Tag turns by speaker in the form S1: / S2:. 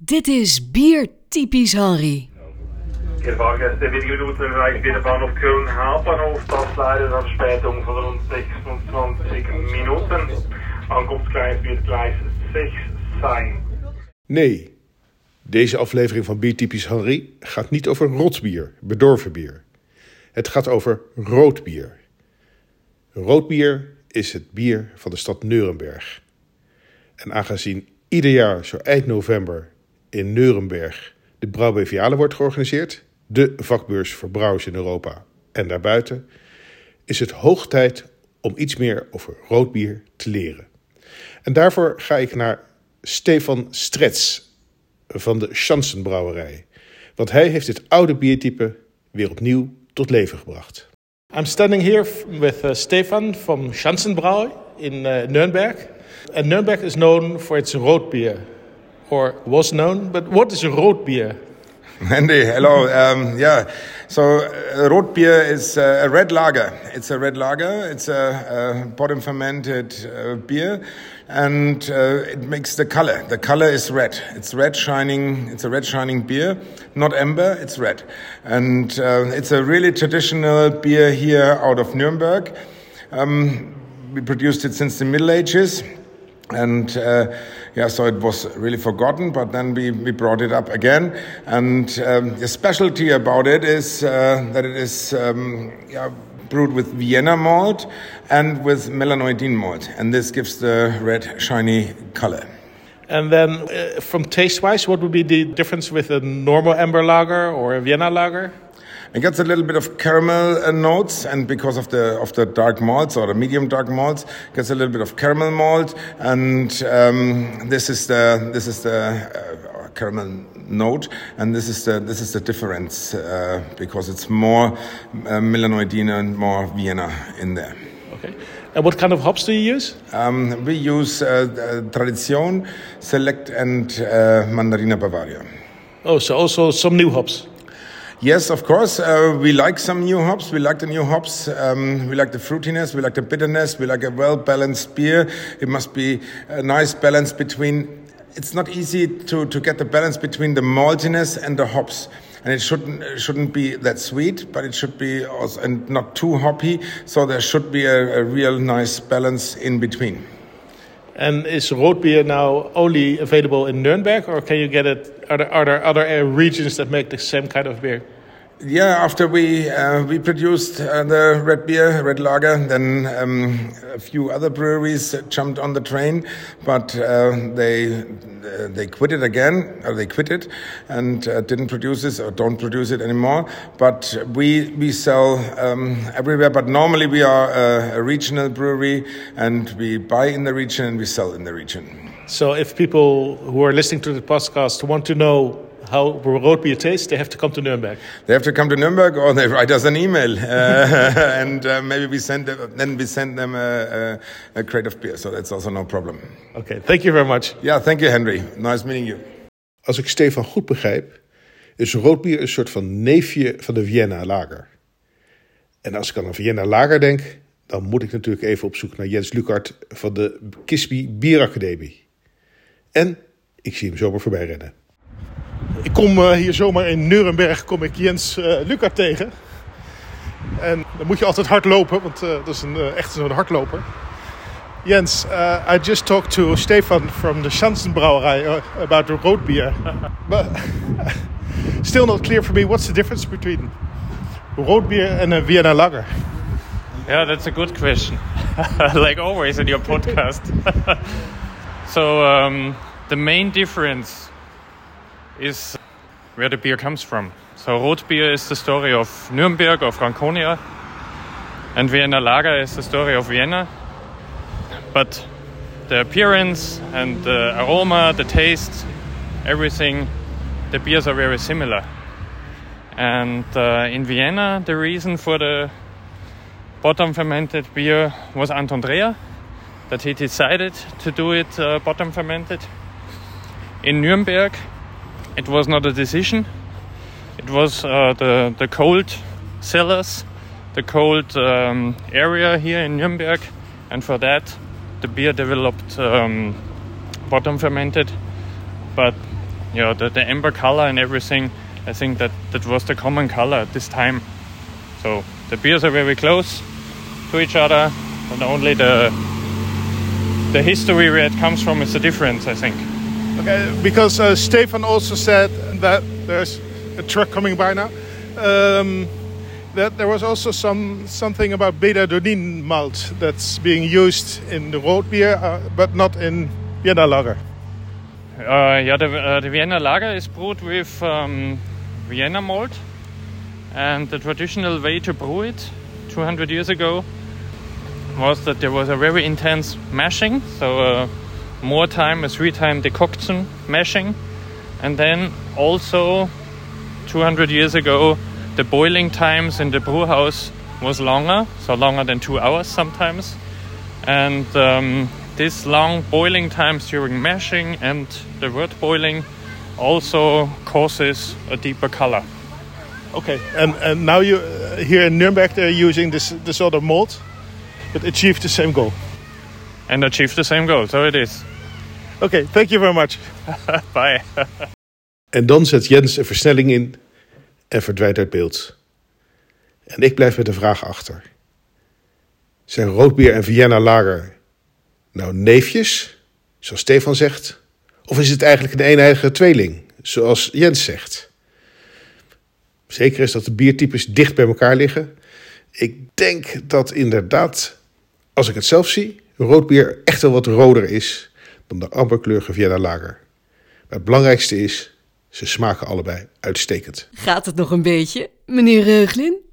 S1: Dit is Bier Typisch Henry.
S2: Ihr Fahrgäste, wenige Minuten erreicht wieder Bahnhof Köln Hauptbahnhof. Das leider dann Verspätung von rund 26 Minuten. Ankunftsgleis wird Gleis 6 sein.
S3: Nee, deze aflevering van Biertypisch Henry gaat niet over rotsbier, bedorven bier. Het gaat over rood bier. Rood bier is het bier van de stad Nuremberg. En aangezien ieder jaar zo eind november in Nuremberg de Brouwbeviale wordt georganiseerd, de vakbeurs voor brouwers in Europa en daarbuiten, is het hoog tijd om iets meer over rood bier te leren. En daarvoor ga ik naar Stefan Strets van de Schansenbrouwerij. Want hij heeft dit oude biertype weer opnieuw tot leven gebracht.
S4: I'm standing here with uh, Stefan from Schanzenbrau in uh, Nuremberg. And Nuremberg is known for its road beer, or was known. But what is a Rotbier?
S5: Andy, hello. Um, yeah, so uh, beer is uh, a red lager. It's a red lager. It's a, a bottom fermented uh, beer, and uh, it makes the color. The color is red. It's red shining. It's a red shining beer, not amber. It's red, and uh, it's a really traditional beer here out of Nuremberg. Um, we produced it since the Middle Ages and uh, yeah, so it was really forgotten, but then we, we brought it up again. And um, the specialty about it is uh, that it is um, yeah, brewed with Vienna malt and with melanoidin malt, and this gives the red, shiny color.
S4: And then, uh, from taste wise, what would be the difference with a normal amber lager or a Vienna lager?
S5: It gets a little bit of caramel uh, notes, and because of the of the dark malts or the medium dark malts, gets a little bit of caramel malt, and um, this is the this is the uh, caramel note, and this is the this is the difference uh, because it's more uh, melanoidin and more Vienna in there.
S4: Okay. And what kind of hops do you use?
S5: Um, we use uh, Tradition, Select, and uh, Mandarina Bavaria.
S4: Oh, so also some new hops.
S5: Yes, of course. Uh, we like some new hops. We like the new hops. Um, we like the fruitiness. We like the bitterness. We like a well balanced beer. It must be a nice balance between. It's not easy to, to get the balance between the maltiness and the hops. And it shouldn't it shouldn't be that sweet, but it should be also and not too hoppy. So there should be a, a real nice balance in between.
S4: And is Rotbier now only available in Nuremberg, or can you get it? Are there, are there other uh, regions that make the same kind of beer?
S5: Yeah, after we uh, we produced uh, the red beer, red lager, then um, a few other breweries jumped on the train, but uh, they they quit it again, or they quit it, and uh, didn't produce this or don't produce it anymore. But we we sell um, everywhere. But normally we are a, a regional brewery, and we buy in the region and we sell in the region.
S4: So, if people who are listening to the podcast want to know how road beer tastes, they have to come to Nuremberg.
S5: They have to come to Nuremberg, or they write us an email, uh, and uh, maybe we send them, then we send them a, a, a, crate of beer. So that's also no problem.
S4: Okay, thank you very much.
S5: Yeah, thank you, Henry. Nice meeting you.
S3: Als ik Stefan goed begrijp, is roodbier een soort van neefje van de Vienna Lager. En als ik aan een Vienna Lager denk, dan moet ik natuurlijk even op zoek naar Jens Lukart van de Kisby Bieracademie. En ik zie hem zomaar voorbij rennen.
S4: Ik kom uh, hier zomaar in Nuremberg kom ik Jens uh, Lukart tegen. En dan moet je altijd hard lopen, want uh, dat is een, echt zo'n hardloper. Jens, I just talked to Stefan from the Schanzenbrauerei about the road beer. but still not clear for me what's the difference between road beer and a Vienna Lager.
S6: Yeah, that's a good question. like always in your podcast. so um, the main difference is where the beer comes from. So Rotbier is the story of Nuremberg or Franconia, and Vienna Lager is the story of Vienna. But the appearance and the aroma, the taste, everything, the beers are very similar. And uh, in Vienna, the reason for the bottom fermented beer was Anton Dreher, that he decided to do it uh, bottom fermented. In Nuremberg, it was not a decision. It was uh, the the cold cellars, the cold um, area here in Nuremberg, and for that, the beer developed um, bottom fermented. But you know, the, the amber color and everything. I think that that was the common color at this time. So the beers are very close to each other, and only the the history where it comes from is the difference, I think.
S4: Okay, because uh, Stefan also said that there's a truck coming by now. Um, that there was also some something about melanoidin malt that's being used in the Rotbier, uh, but not in Vienna lager.
S6: Uh, yeah, the, uh, the Vienna lager is brewed with um, Vienna malt, and the traditional way to brew it 200 years ago was that there was a very intense mashing, so uh, more time, a three time decoction mashing, and then also 200 years ago the boiling times in the brew house was longer, so longer than two hours sometimes. And um, this long boiling times during mashing and the wort boiling also causes a deeper color.
S4: Okay, and, and now you uh, here in Nuremberg they're using this this other malt, but achieve the same goal.
S6: And achieve the same goal, so it is.
S4: Okay, thank you very much.
S6: Bye.
S3: En dan zet Jens een versnelling in en verdwijnt uit beeld. En ik blijf met de vraag achter. Zijn roodbier en Vienna Lager nou neefjes, zoals Stefan zegt? Of is het eigenlijk een eeneiige tweeling, zoals Jens zegt? Zeker is dat de biertypes dicht bij elkaar liggen. Ik denk dat inderdaad, als ik het zelf zie, roodbier echt wel wat roder is dan de amberkleurige Vienna Lager. Maar het belangrijkste is, ze smaken allebei uitstekend.
S1: Gaat het nog een beetje, meneer Reuglin?